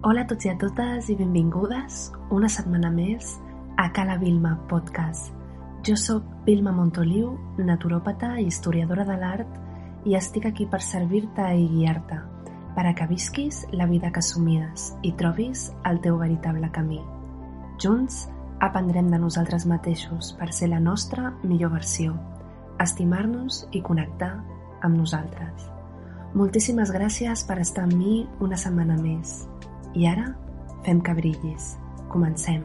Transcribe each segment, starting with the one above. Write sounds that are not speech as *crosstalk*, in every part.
Hola a tots i a totes i benvingudes una setmana més a Cala Vilma Podcast. Jo sóc Vilma Montoliu, naturòpata i historiadora de l'art i estic aquí per servir-te i guiar-te per a que visquis la vida que somies i trobis el teu veritable camí. Junts aprendrem de nosaltres mateixos per ser la nostra millor versió, estimar-nos i connectar amb nosaltres. Moltíssimes gràcies per estar amb mi una setmana més. I ara fem que brillis. Comencem.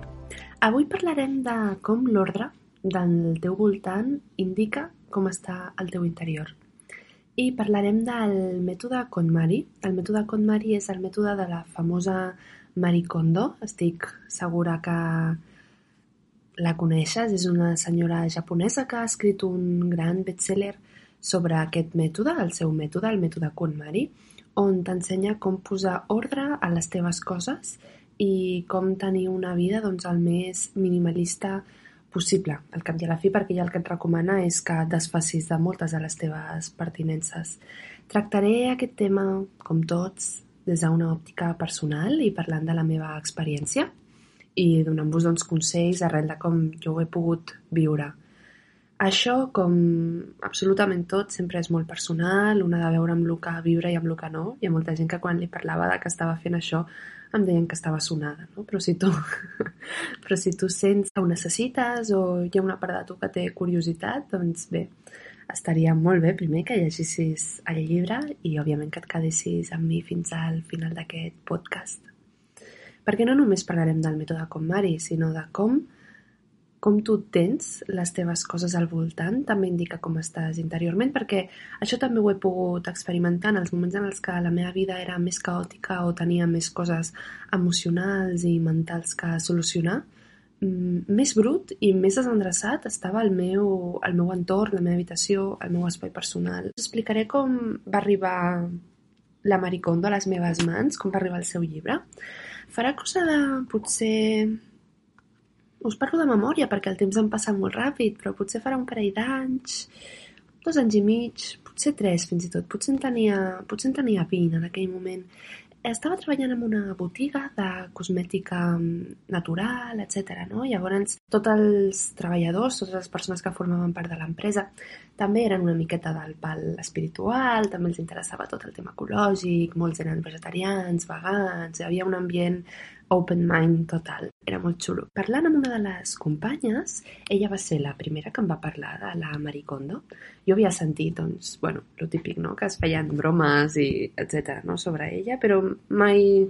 Avui parlarem de com l'ordre del teu voltant indica com està el teu interior. I parlarem del mètode KonMari. El mètode KonMari és el mètode de la famosa Marie Kondo. Estic segura que la coneixes. És una senyora japonesa que ha escrit un gran bestseller sobre aquest mètode, el seu mètode, el mètode KonMari, on t'ensenya com posar ordre a les teves coses i com tenir una vida doncs, el més minimalista possible, al cap i a la fi, perquè ella el que et recomana és que et desfacis de moltes de les teves pertinences. Tractaré aquest tema, com tots, des d'una òptica personal i parlant de la meva experiència i donant-vos doncs, consells arrel de com jo ho he pogut viure. Això, com absolutament tot, sempre és molt personal, un ha de veure amb el que viure i amb el que no. Hi ha molta gent que quan li parlava de que estava fent això em deien que estava sonada, no? Però si tu, *laughs* però si tu sents que ho necessites o hi ha una part de tu que té curiositat, doncs bé, estaria molt bé primer que llegissis el llibre i òbviament que et quedessis amb mi fins al final d'aquest podcast. Perquè no només parlarem del mètode KonMari, sinó de com com tu tens les teves coses al voltant també indica com estàs interiorment, perquè això també ho he pogut experimentar en els moments en els que la meva vida era més caòtica o tenia més coses emocionals i mentals que solucionar. Mm, més brut i més desendreçat estava el meu, el meu entorn, la meva habitació, el meu espai personal. Us explicaré com va arribar la Maricondo a les meves mans, com va arribar el seu llibre. Farà cosa de potser us parlo de memòria perquè el temps em passa molt ràpid, però potser farà un parell d'anys, dos anys i mig, potser tres fins i tot, potser en tenia, potser en tenia 20 en aquell moment. Estava treballant en una botiga de cosmètica mm, natural, etc. No? Llavors, tots els treballadors, totes les persones que formaven part de l'empresa, també eren una miqueta del pal espiritual, també els interessava tot el tema ecològic, molts eren vegetarians, vegans, hi havia un ambient open mind total. Era molt xulo. Parlant amb una de les companyes, ella va ser la primera que em va parlar de la Marie Kondo. Jo havia sentit, doncs, bueno, lo típic, no?, que es feien bromes i etc no?, sobre ella, però mai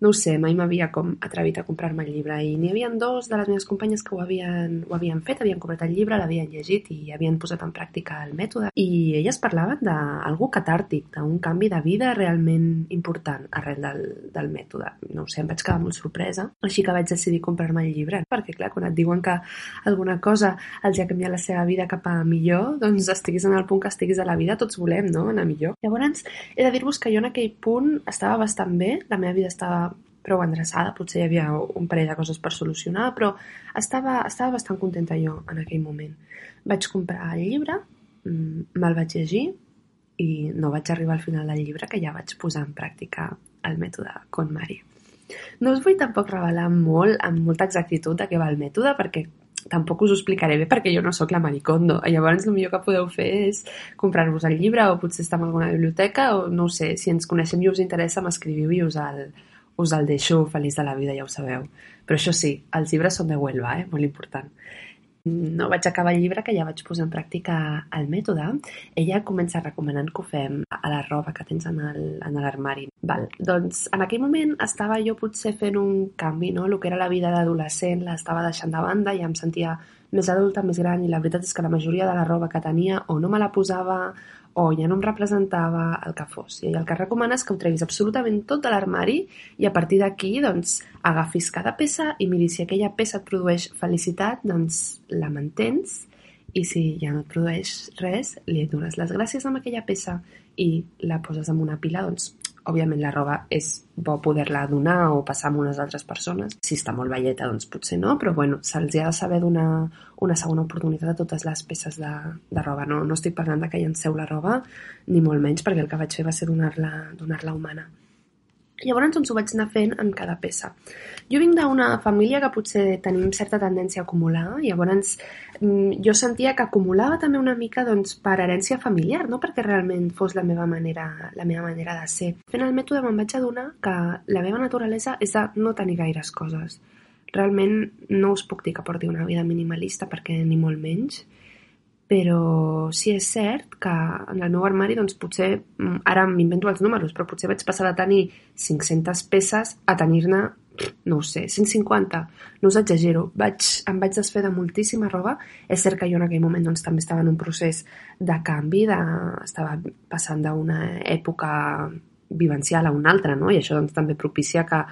no ho sé, mai m'havia com atrevit a comprar-me el llibre i n'hi havia dos de les meves companyes que ho havien, ho havien fet, havien comprat el llibre, l'havien llegit i havien posat en pràctica el mètode i elles parlaven d'algú catàrtic, d'un canvi de vida realment important arrel del, del mètode. No ho sé, em vaig quedar molt sorpresa, així que vaig decidir comprar-me el llibre, perquè clar, quan et diuen que alguna cosa els ha canviat la seva vida cap a millor, doncs estiguis en el punt que estiguis a la vida, tots volem, no?, anar millor. Llavors, he de dir-vos que jo en aquell punt estava bastant bé, la meva vida estava prou endreçada, potser hi havia un parell de coses per solucionar, però estava, estava bastant contenta jo en aquell moment. Vaig comprar el llibre, mm, me'l vaig llegir i no vaig arribar al final del llibre que ja vaig posar en pràctica el mètode KonMari. No us vull tampoc revelar molt, amb molta exactitud de què va el mètode, perquè tampoc us ho explicaré bé perquè jo no sóc la Maricondo. Llavors el millor que podeu fer és comprar-vos el llibre o potser estar en alguna biblioteca o no sé, si ens coneixem i us interessa m'escriviu i us el, us el deixo feliç de la vida, ja ho sabeu. Però això sí, els llibres són de Huelva, eh? molt important. No vaig acabar el llibre, que ja vaig posar en pràctica el mètode. Ella comença recomanant que ho fem a la roba que tens en l'armari. Val. Doncs en aquell moment estava jo potser fent un canvi, no? El que era la vida d'adolescent l'estava deixant de banda, ja em sentia més adulta, més gran, i la veritat és que la majoria de la roba que tenia o no me la posava o ja no em representava el que fos. I el que recomana és que ho treguis absolutament tot de l'armari i a partir d'aquí doncs, agafis cada peça i miris si aquella peça et produeix felicitat, doncs la mantens i si ja no et produeix res, li dones les gràcies amb aquella peça i la poses en una pila, doncs òbviament la roba és bo poder-la donar o passar amb unes altres persones. Si està molt velleta, doncs potser no, però bueno, se'ls ha de saber donar una segona oportunitat a totes les peces de, de roba. No, no estic parlant de que llanceu la roba, ni molt menys, perquè el que vaig fer va ser donar-la donar, -la, humana. Llavors ens ho vaig anar fent en cada peça. Jo vinc d'una família que potser tenim certa tendència a acumular, llavors mm, jo sentia que acumulava també una mica doncs, per herència familiar, no perquè realment fos la meva manera, la meva manera de ser. Fent el mètode me'n vaig adonar que la meva naturalesa és de no tenir gaires coses. Realment no us puc dir que porti una vida minimalista perquè ni molt menys, però sí és cert que en el meu armari doncs, potser, mm, ara m'invento els números, però potser vaig passar de tenir 500 peces a tenir-ne, no ho sé, 150. No us exagero, vaig, em vaig desfer de moltíssima roba. És cert que jo en aquell moment doncs, també estava en un procés de canvi, de, estava passant d'una època vivencial a una altra, no? i això doncs, també propicia que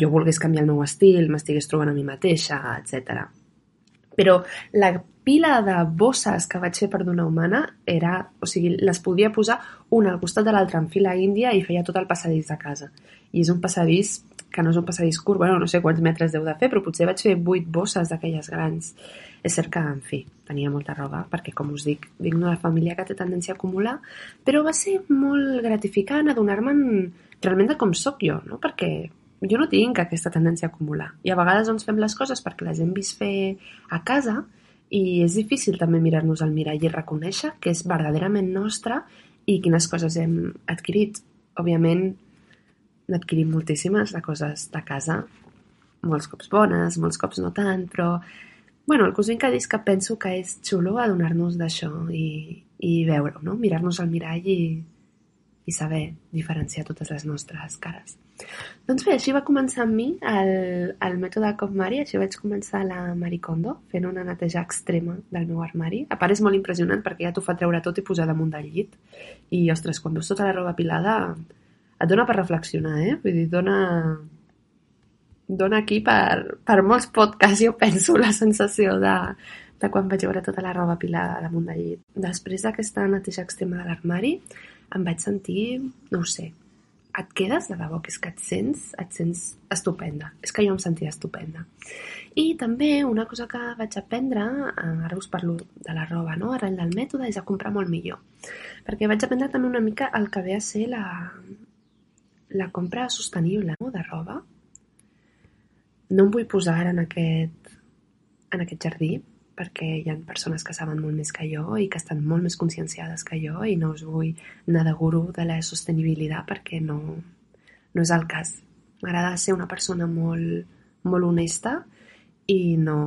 jo volgués canviar el meu estil, m'estigués trobant a mi mateixa, etc. Però la pila de bosses que vaig fer per donar humana era, o sigui, les podia posar una al costat de l'altra en fila índia i feia tot el passadís de casa. I és un passadís que no és un passadís curt, bueno, no sé quants metres deu de fer, però potser vaig fer vuit bosses d'aquelles grans. És cert que, en fi, tenia molta roba, perquè, com us dic, vinc d'una família que té tendència a acumular, però va ser molt gratificant adonar-me'n realment de com sóc jo, no? Perquè jo no tinc aquesta tendència a acumular. I a vegades doncs fem les coses perquè les hem vist fer a casa i és difícil també mirar-nos al mirall i reconèixer que és verdaderament nostra i quines coses hem adquirit. Òbviament, n'adquirim moltíssimes de coses de casa, molts cops bones, molts cops no tant, però bueno, el que us vinc a dir que penso que és xulo adonar-nos d'això i, i veure-ho, no? mirar-nos al mirall i, i saber diferenciar totes les nostres cares. Doncs bé, així va començar amb mi el, el mètode Mari, així vaig començar la Maricondo, fent una neteja extrema del meu armari. A part és molt impressionant perquè ja t'ho fa treure tot i posar damunt del llit. I, ostres, quan veus tota la roba pilada, et dona per reflexionar, eh? Vull dir, dona, dona aquí per, per molts podcasts, jo penso, la sensació de, de quan vaig veure tota la roba pilada damunt del llit. Després d'aquesta neteja extrema de l'armari, em vaig sentir, no ho sé, et quedes de debò, que és que et sents, et sents estupenda. És que jo em sentia estupenda. I també una cosa que vaig aprendre, eh, ara us parlo de la roba, no? arrel del mètode, és a comprar molt millor. Perquè vaig aprendre també una mica el que ve a ser la, la compra sostenible no? de roba. No em vull posar en aquest, en aquest jardí, perquè hi ha persones que saben molt més que jo i que estan molt més conscienciades que jo i no us vull anar de guru de la sostenibilitat perquè no, no és el cas. M'agrada ser una persona molt, molt honesta i no,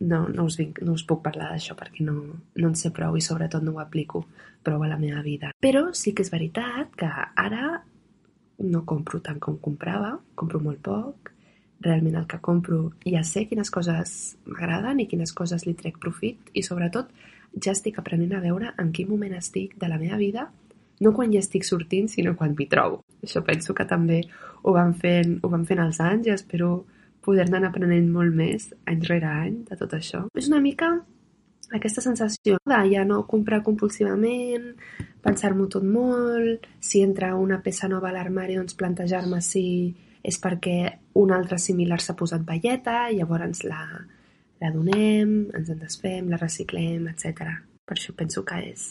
no, no, us, vinc, no us puc parlar d'això perquè no, no en sé prou i sobretot no ho aplico prou a la meva vida. Però sí que és veritat que ara no compro tant com comprava, compro molt poc, realment el que compro ja sé quines coses m'agraden i quines coses li trec profit i sobretot ja estic aprenent a veure en quin moment estic de la meva vida no quan ja estic sortint, sinó quan m'hi trobo. Això penso que també ho van fent, ho van fent els anys i espero poder-ne aprenent molt més any rere any de tot això. És una mica aquesta sensació de ja no comprar compulsivament, pensar-m'ho tot molt, si entra una peça nova a l'armari, doncs plantejar-me si és perquè un altre similar s'ha posat velleta, llavors la, la donem, ens en desfem, la reciclem, etc. Per això penso que és,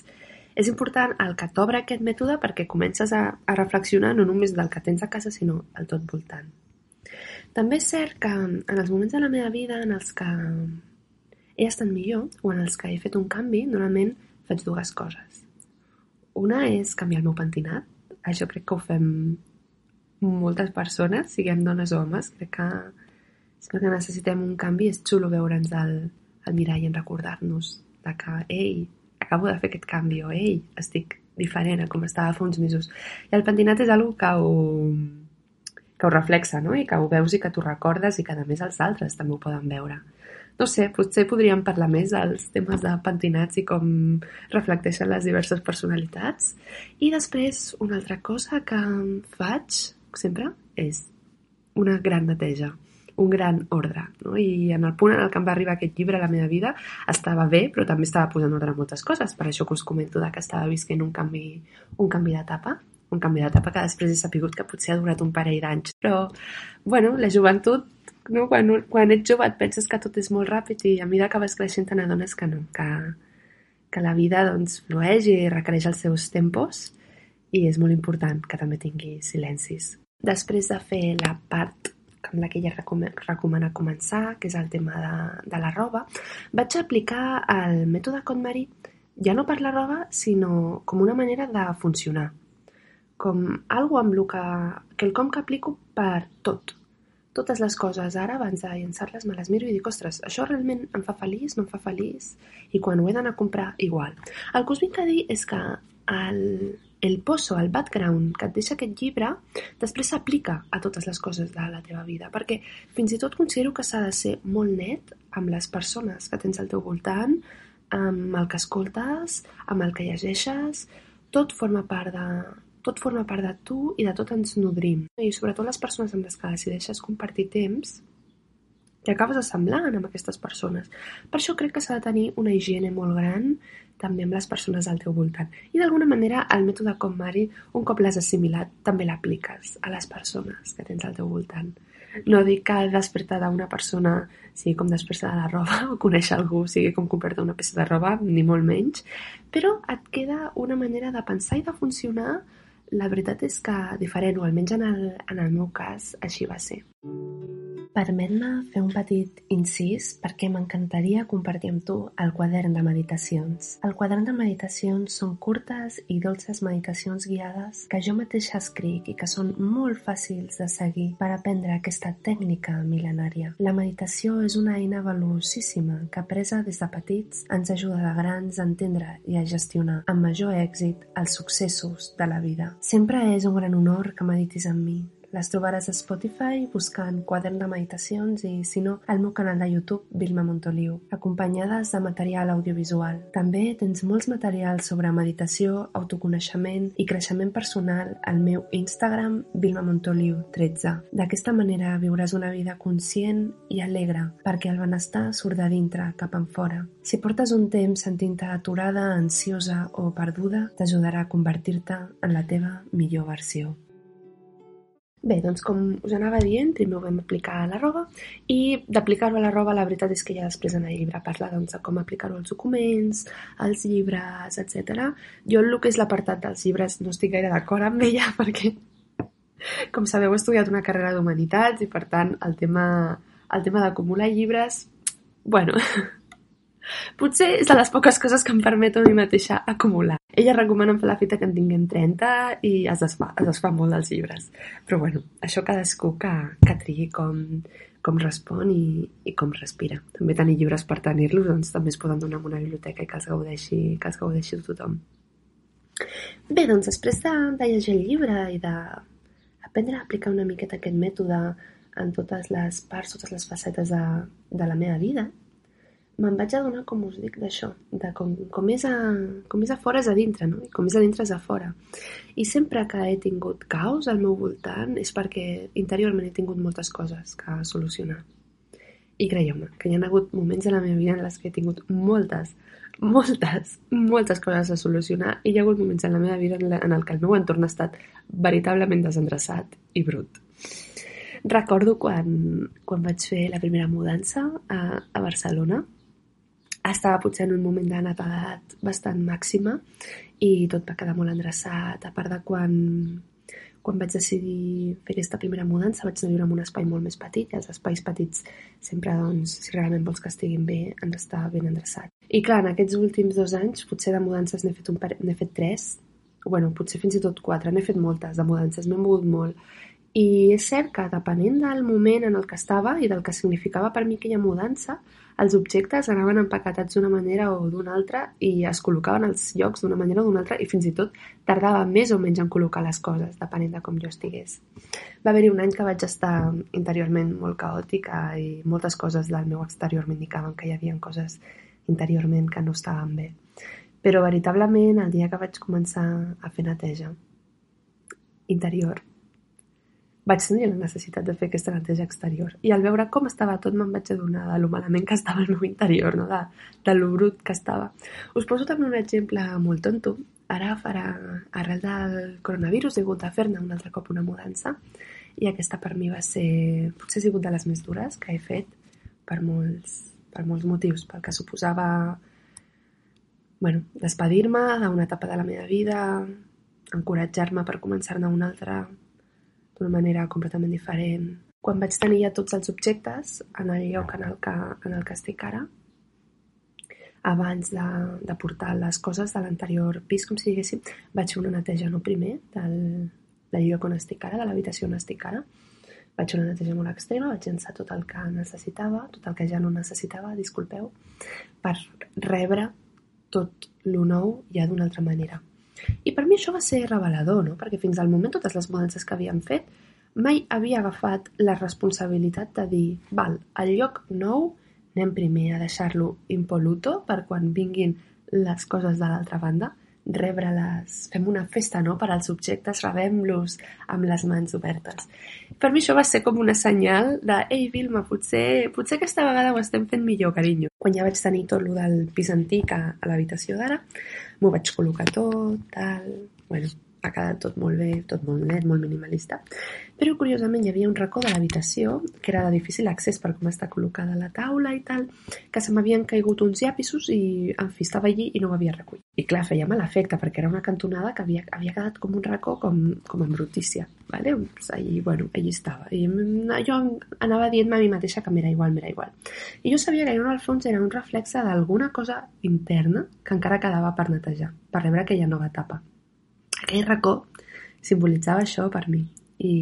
és important el que t'obre aquest mètode perquè comences a, a reflexionar no només del que tens a casa, sinó al tot voltant. També és cert que en els moments de la meva vida en els que he estat millor o en els que he fet un canvi, normalment faig dues coses. Una és canviar el meu pentinat. Això crec que ho fem moltes persones, siguem dones o homes, crec que és perquè necessitem un canvi, és xulo veure'ns al, al mirall i recordar-nos de que, ei, acabo de fer aquest canvi, o ei, estic diferent a com estava fa uns mesos. I el pentinat és una que ho, que ho reflexa, no? I que ho veus i que t'ho recordes i que a més els altres també ho poden veure. No sé, potser podríem parlar més dels temes de pentinats i com reflecteixen les diverses personalitats. I després, una altra cosa que faig sempre és una gran neteja, un gran ordre. No? I en el punt en el que em va arribar aquest llibre a la meva vida estava bé, però també estava posant ordre a moltes coses. Per això que us comento que estava visquent un canvi, un canvi d'etapa un canvi d'etapa que després he sapigut que potser ha durat un parell d'anys. Però, bueno, la joventut, no? quan, quan ets jove et penses que tot és molt ràpid i a mesura que vas creixent te n'adones que no, que, que la vida doncs, flueix i requereix els seus tempos i és molt important que també tingui silencis. Després de fer la part amb la que ella recomana començar, que és el tema de, de la roba, vaig aplicar el mètode KonMari ja no per la roba, sinó com una manera de funcionar. Com algo amb el que, quelcom que aplico per tot. Totes les coses ara, abans de llançar-les, me les miro i dic, ostres, això realment em fa feliç, no em fa feliç? I quan ho he d'anar a comprar, igual. El que us vinc a dir és que el, el poso, el background que et deixa aquest llibre, després s'aplica a totes les coses de la teva vida, perquè fins i tot considero que s'ha de ser molt net amb les persones que tens al teu voltant, amb el que escoltes, amb el que llegeixes, tot forma part de, tot forma part de tu i de tot ens nodrim. I sobretot les persones amb les que decideixes compartir temps, acabes assemblant amb aquestes persones. Per això crec que s'ha de tenir una higiene molt gran també amb les persones al teu voltant. I d'alguna manera el mètode com Mari, un cop l'has assimilat, també l'apliques a les persones que tens al teu voltant. No dic que despertar d'una persona sigui com despertar de la roba *laughs* o conèixer algú sigui com comprar-te una peça de roba, ni molt menys, però et queda una manera de pensar i de funcionar la veritat és que diferent, o almenys en el, en el meu cas, així va ser. Permet-me fer un petit incís perquè m'encantaria compartir amb tu el quadern de meditacions. El quadern de meditacions són curtes i dolces meditacions guiades que jo mateixa escric i que són molt fàcils de seguir per aprendre aquesta tècnica mil·lenària. La meditació és una eina valuosíssima que, presa des de petits, ens ajuda de grans a entendre i a gestionar amb major èxit els successos de la vida. Sempre és un gran honor que meditis amb mi, les trobaràs a Spotify buscant Quadern de Meditacions i, si no, al meu canal de YouTube Vilma Montoliu, acompanyades de material audiovisual. També tens molts materials sobre meditació, autoconeixement i creixement personal al meu Instagram Vilma Montoliu 13. D'aquesta manera viuràs una vida conscient i alegre, perquè el benestar surt de dintre cap enfora. Si portes un temps sentint-te aturada, ansiosa o perduda, t'ajudarà a convertir-te en la teva millor versió. Bé, doncs com us anava dient, primer ho vam aplicar a la roba i d'aplicar-ho a la roba la veritat és que ja després en el llibre parla doncs, de com aplicar-ho als documents, als llibres, etc. Jo el que és l'apartat dels llibres no estic gaire d'acord amb ella *laughs* perquè, com sabeu, he estudiat una carrera d'Humanitats i per tant el tema, el tema d'acumular llibres, bueno, Potser és de les poques coses que em permeto a mi mateixa acumular. Ella recomana fer la fita que en tinguem 30 i es desfà, es desfà molt dels llibres. Però bueno, això cadascú que, que trigui com, com respon i, i com respira. També tenir llibres per tenir-los, doncs també es poden donar en una biblioteca i que els gaudeixi, que els gaudeixi tothom. Bé, doncs després de, de llegir el llibre i de aprendre a aplicar una miqueta aquest mètode en totes les parts, totes les facetes de, de la meva vida, me'n vaig adonar, com us dic, d'això, de com, com, és a, com és a fora és a dintre, no? I com és a dintre és a fora. I sempre que he tingut caos al meu voltant és perquè interiorment he tingut moltes coses que solucionar. I creieu-me, que hi ha hagut moments a la meva vida en les que he tingut moltes, moltes, moltes coses a solucionar i hi ha hagut moments en la meva vida en, la, en el que el meu entorn ha estat veritablement desendreçat i brut. Recordo quan, quan vaig fer la primera mudança a, a Barcelona, estava potser en un moment de netedat bastant màxima i tot va quedar molt endreçat, a part de quan, quan vaig decidir fer aquesta primera mudança vaig anar a viure en un espai molt més petit i els espais petits sempre, doncs, si realment vols que estiguin bé, han d'estar ben endreçats. I clar, en aquests últims dos anys, potser de mudances n'he fet, un n'he fet tres, bueno, potser fins i tot quatre, n'he fet moltes de mudances, m'he mogut molt. I és cert que depenent del moment en el que estava i del que significava per mi aquella mudança, els objectes anaven empaquetats d'una manera o d'una altra i es col·locaven als llocs d'una manera o d'una altra i fins i tot tardava més o menys en col·locar les coses, depenent de com jo estigués. Va haver-hi un any que vaig estar interiorment molt caòtica i moltes coses del meu exterior m'indicaven que hi havia coses interiorment que no estaven bé. Però veritablement, el dia que vaig començar a fer neteja interior, vaig tenir la necessitat de fer aquesta neteja exterior. I al veure com estava tot me'n vaig adonar de lo malament que estava el meu interior, no? de, de lo brut que estava. Us poso també un exemple molt tonto. Ara farà, arrel del coronavirus, he hagut de fer-ne un altre cop una mudança i aquesta per mi va ser, potser ha sigut de les més dures que he fet per molts, per molts motius, pel que suposava bueno, despedir-me d'una etapa de la meva vida, encoratjar-me per començar-ne una altra d'una manera completament diferent. Quan vaig tenir ja tots els objectes en el lloc en el que, en el que estic ara, abans de, de portar les coses de l'anterior pis, com si diguéssim, vaig fer una neteja no primer del, del lloc on estic ara, de l'habitació on estic ara. Vaig fer una neteja molt extrema, vaig llançar tot el que necessitava, tot el que ja no necessitava, disculpeu, per rebre tot lo nou ja d'una altra manera. I per mi això va ser revelador, no? perquè fins al moment totes les mudances que havíem fet mai havia agafat la responsabilitat de dir, val, el lloc nou anem primer a deixar-lo impoluto per quan vinguin les coses de l'altra banda, rebre-les, fem una festa no? per als objectes, rebem-los amb les mans obertes. Per mi això va ser com una senyal de ei Vilma, potser, potser aquesta vegada ho estem fent millor, carinyo. Quan ja vaig tenir tot lo del pis antic a, a l'habitació d'ara, m'ho vaig col·locar tot, tal... Bueno, ha quedat tot molt bé, tot molt net, molt minimalista. Però curiosament hi havia un racó de l'habitació que era de difícil accés per com està col·locada la taula i tal, que se m'havien caigut uns llapisos i, en fi, estava allí i no ho havia. I clar, feia mal efecte perquè era una cantonada que havia, havia quedat com un racó com, com en brutícia. Vale? Pues allí, bueno, allí estava. I jo anava dient-me a mi mateixa que m'era igual, m'era igual. I jo sabia que allà al fons era un reflexe d'alguna cosa interna que encara quedava per netejar, per rebre aquella nova etapa aquell racó simbolitzava això per mi. I,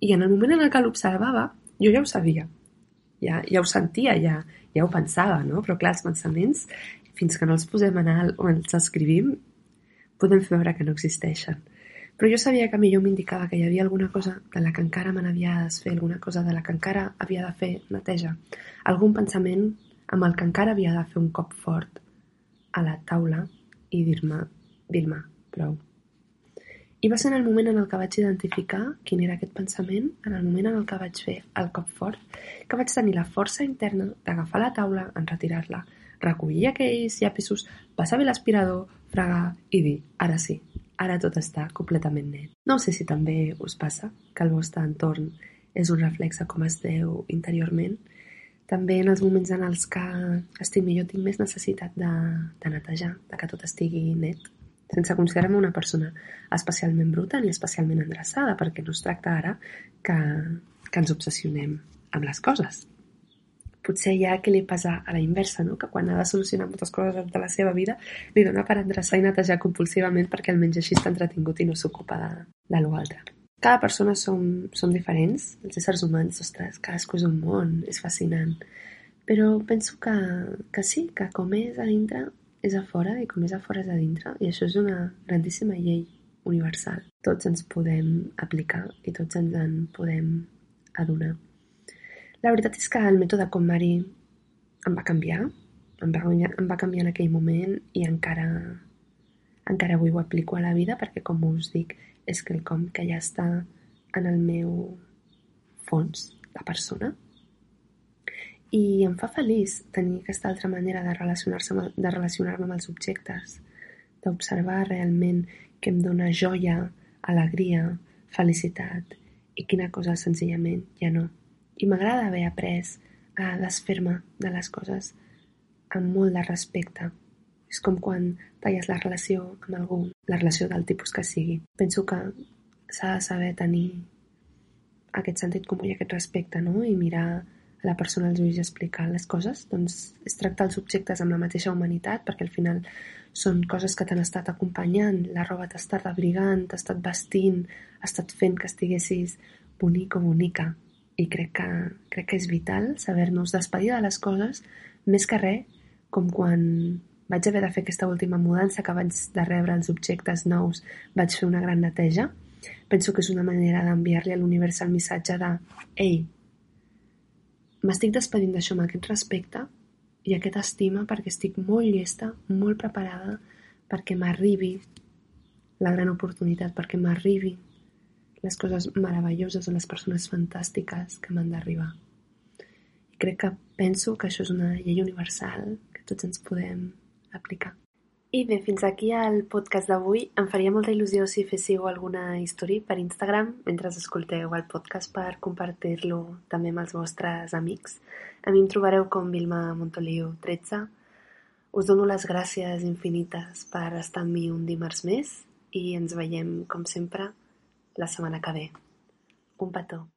i en el moment en què l'observava, jo ja ho sabia. Ja, ja ho sentia, ja, ja ho pensava, no? Però clar, els pensaments, fins que no els posem en alt o els escrivim, podem fer veure que no existeixen. Però jo sabia que millor m'indicava que hi havia alguna cosa de la que encara me n'havia de fer, alguna cosa de la que encara havia de fer neteja, algun pensament amb el que encara havia de fer un cop fort a la taula i dir-me, Vilma, prou. I va ser en el moment en el que vaig identificar quin era aquest pensament, en el moment en el que vaig fer el cop fort, que vaig tenir la força interna d'agafar la taula, enretirar-la, recollir aquells llapisos, passar bé l'aspirador, fregar i dir, ara sí, ara tot està completament net. No sé si també us passa que el vostre entorn és un reflex de com esteu interiorment. També en els moments en els que estic millor tinc més necessitat de, de netejar, de que tot estigui net sense considerar-me una persona especialment bruta ni especialment endreçada, perquè no es tracta ara que, que ens obsessionem amb les coses. Potser hi ha qui li passa a la inversa, no? que quan ha de solucionar moltes coses de la seva vida li dona per endreçar i netejar compulsivament perquè almenys així està entretingut i no s'ocupa de, de l'altre. Cada persona som, som diferents, els éssers humans, ostres, cadascú és un món, és fascinant. Però penso que, que sí, que com és a dintre, és a fora i com és a fora és a dintre i això és una grandíssima llei universal. Tots ens podem aplicar i tots ens en podem adonar. La veritat és que el mètode com Mari em va canviar, em va, em va canviar en aquell moment i encara, encara avui ho aplico a la vida perquè, com us dic, és quelcom que ja està en el meu fons de persona i em fa feliç tenir aquesta altra manera de relacionar-se de relacionar-me amb els objectes, d'observar realment que em dóna joia, alegria, felicitat i quina cosa senzillament ja no. I m'agrada haver après a desfer-me de les coses amb molt de respecte. És com quan talles la relació amb algú, la relació del tipus que sigui. Penso que s'ha de saber tenir aquest sentit comú i aquest respecte, no? I mirar la persona els ulls i explicar les coses, doncs és tractar els objectes amb la mateixa humanitat, perquè al final són coses que t'han estat acompanyant, la roba t'ha estat abrigant, t'ha estat vestint, ha estat fent que estiguessis bonic o bonica. I crec que, crec que és vital saber-nos despedir de les coses, més que res, com quan vaig haver de fer aquesta última mudança que abans de rebre els objectes nous vaig fer una gran neteja. Penso que és una manera d'enviar-li a l'univers el missatge de «Ei, M'estic despedint d'això amb aquest respecte i aquesta estima perquè estic molt llesta, molt preparada perquè m'arribi la gran oportunitat, perquè m'arribi les coses meravelloses o les persones fantàstiques que m'han d'arribar. Crec que penso que això és una llei universal que tots ens podem aplicar. I bé, fins aquí el podcast d'avui. Em faria molta il·lusió si féssiu alguna història per Instagram mentre escolteu el podcast per compartir-lo també amb els vostres amics. A mi em trobareu com Vilma Montoliu 13. Us dono les gràcies infinites per estar amb mi un dimarts més i ens veiem, com sempre, la setmana que ve. Un petó.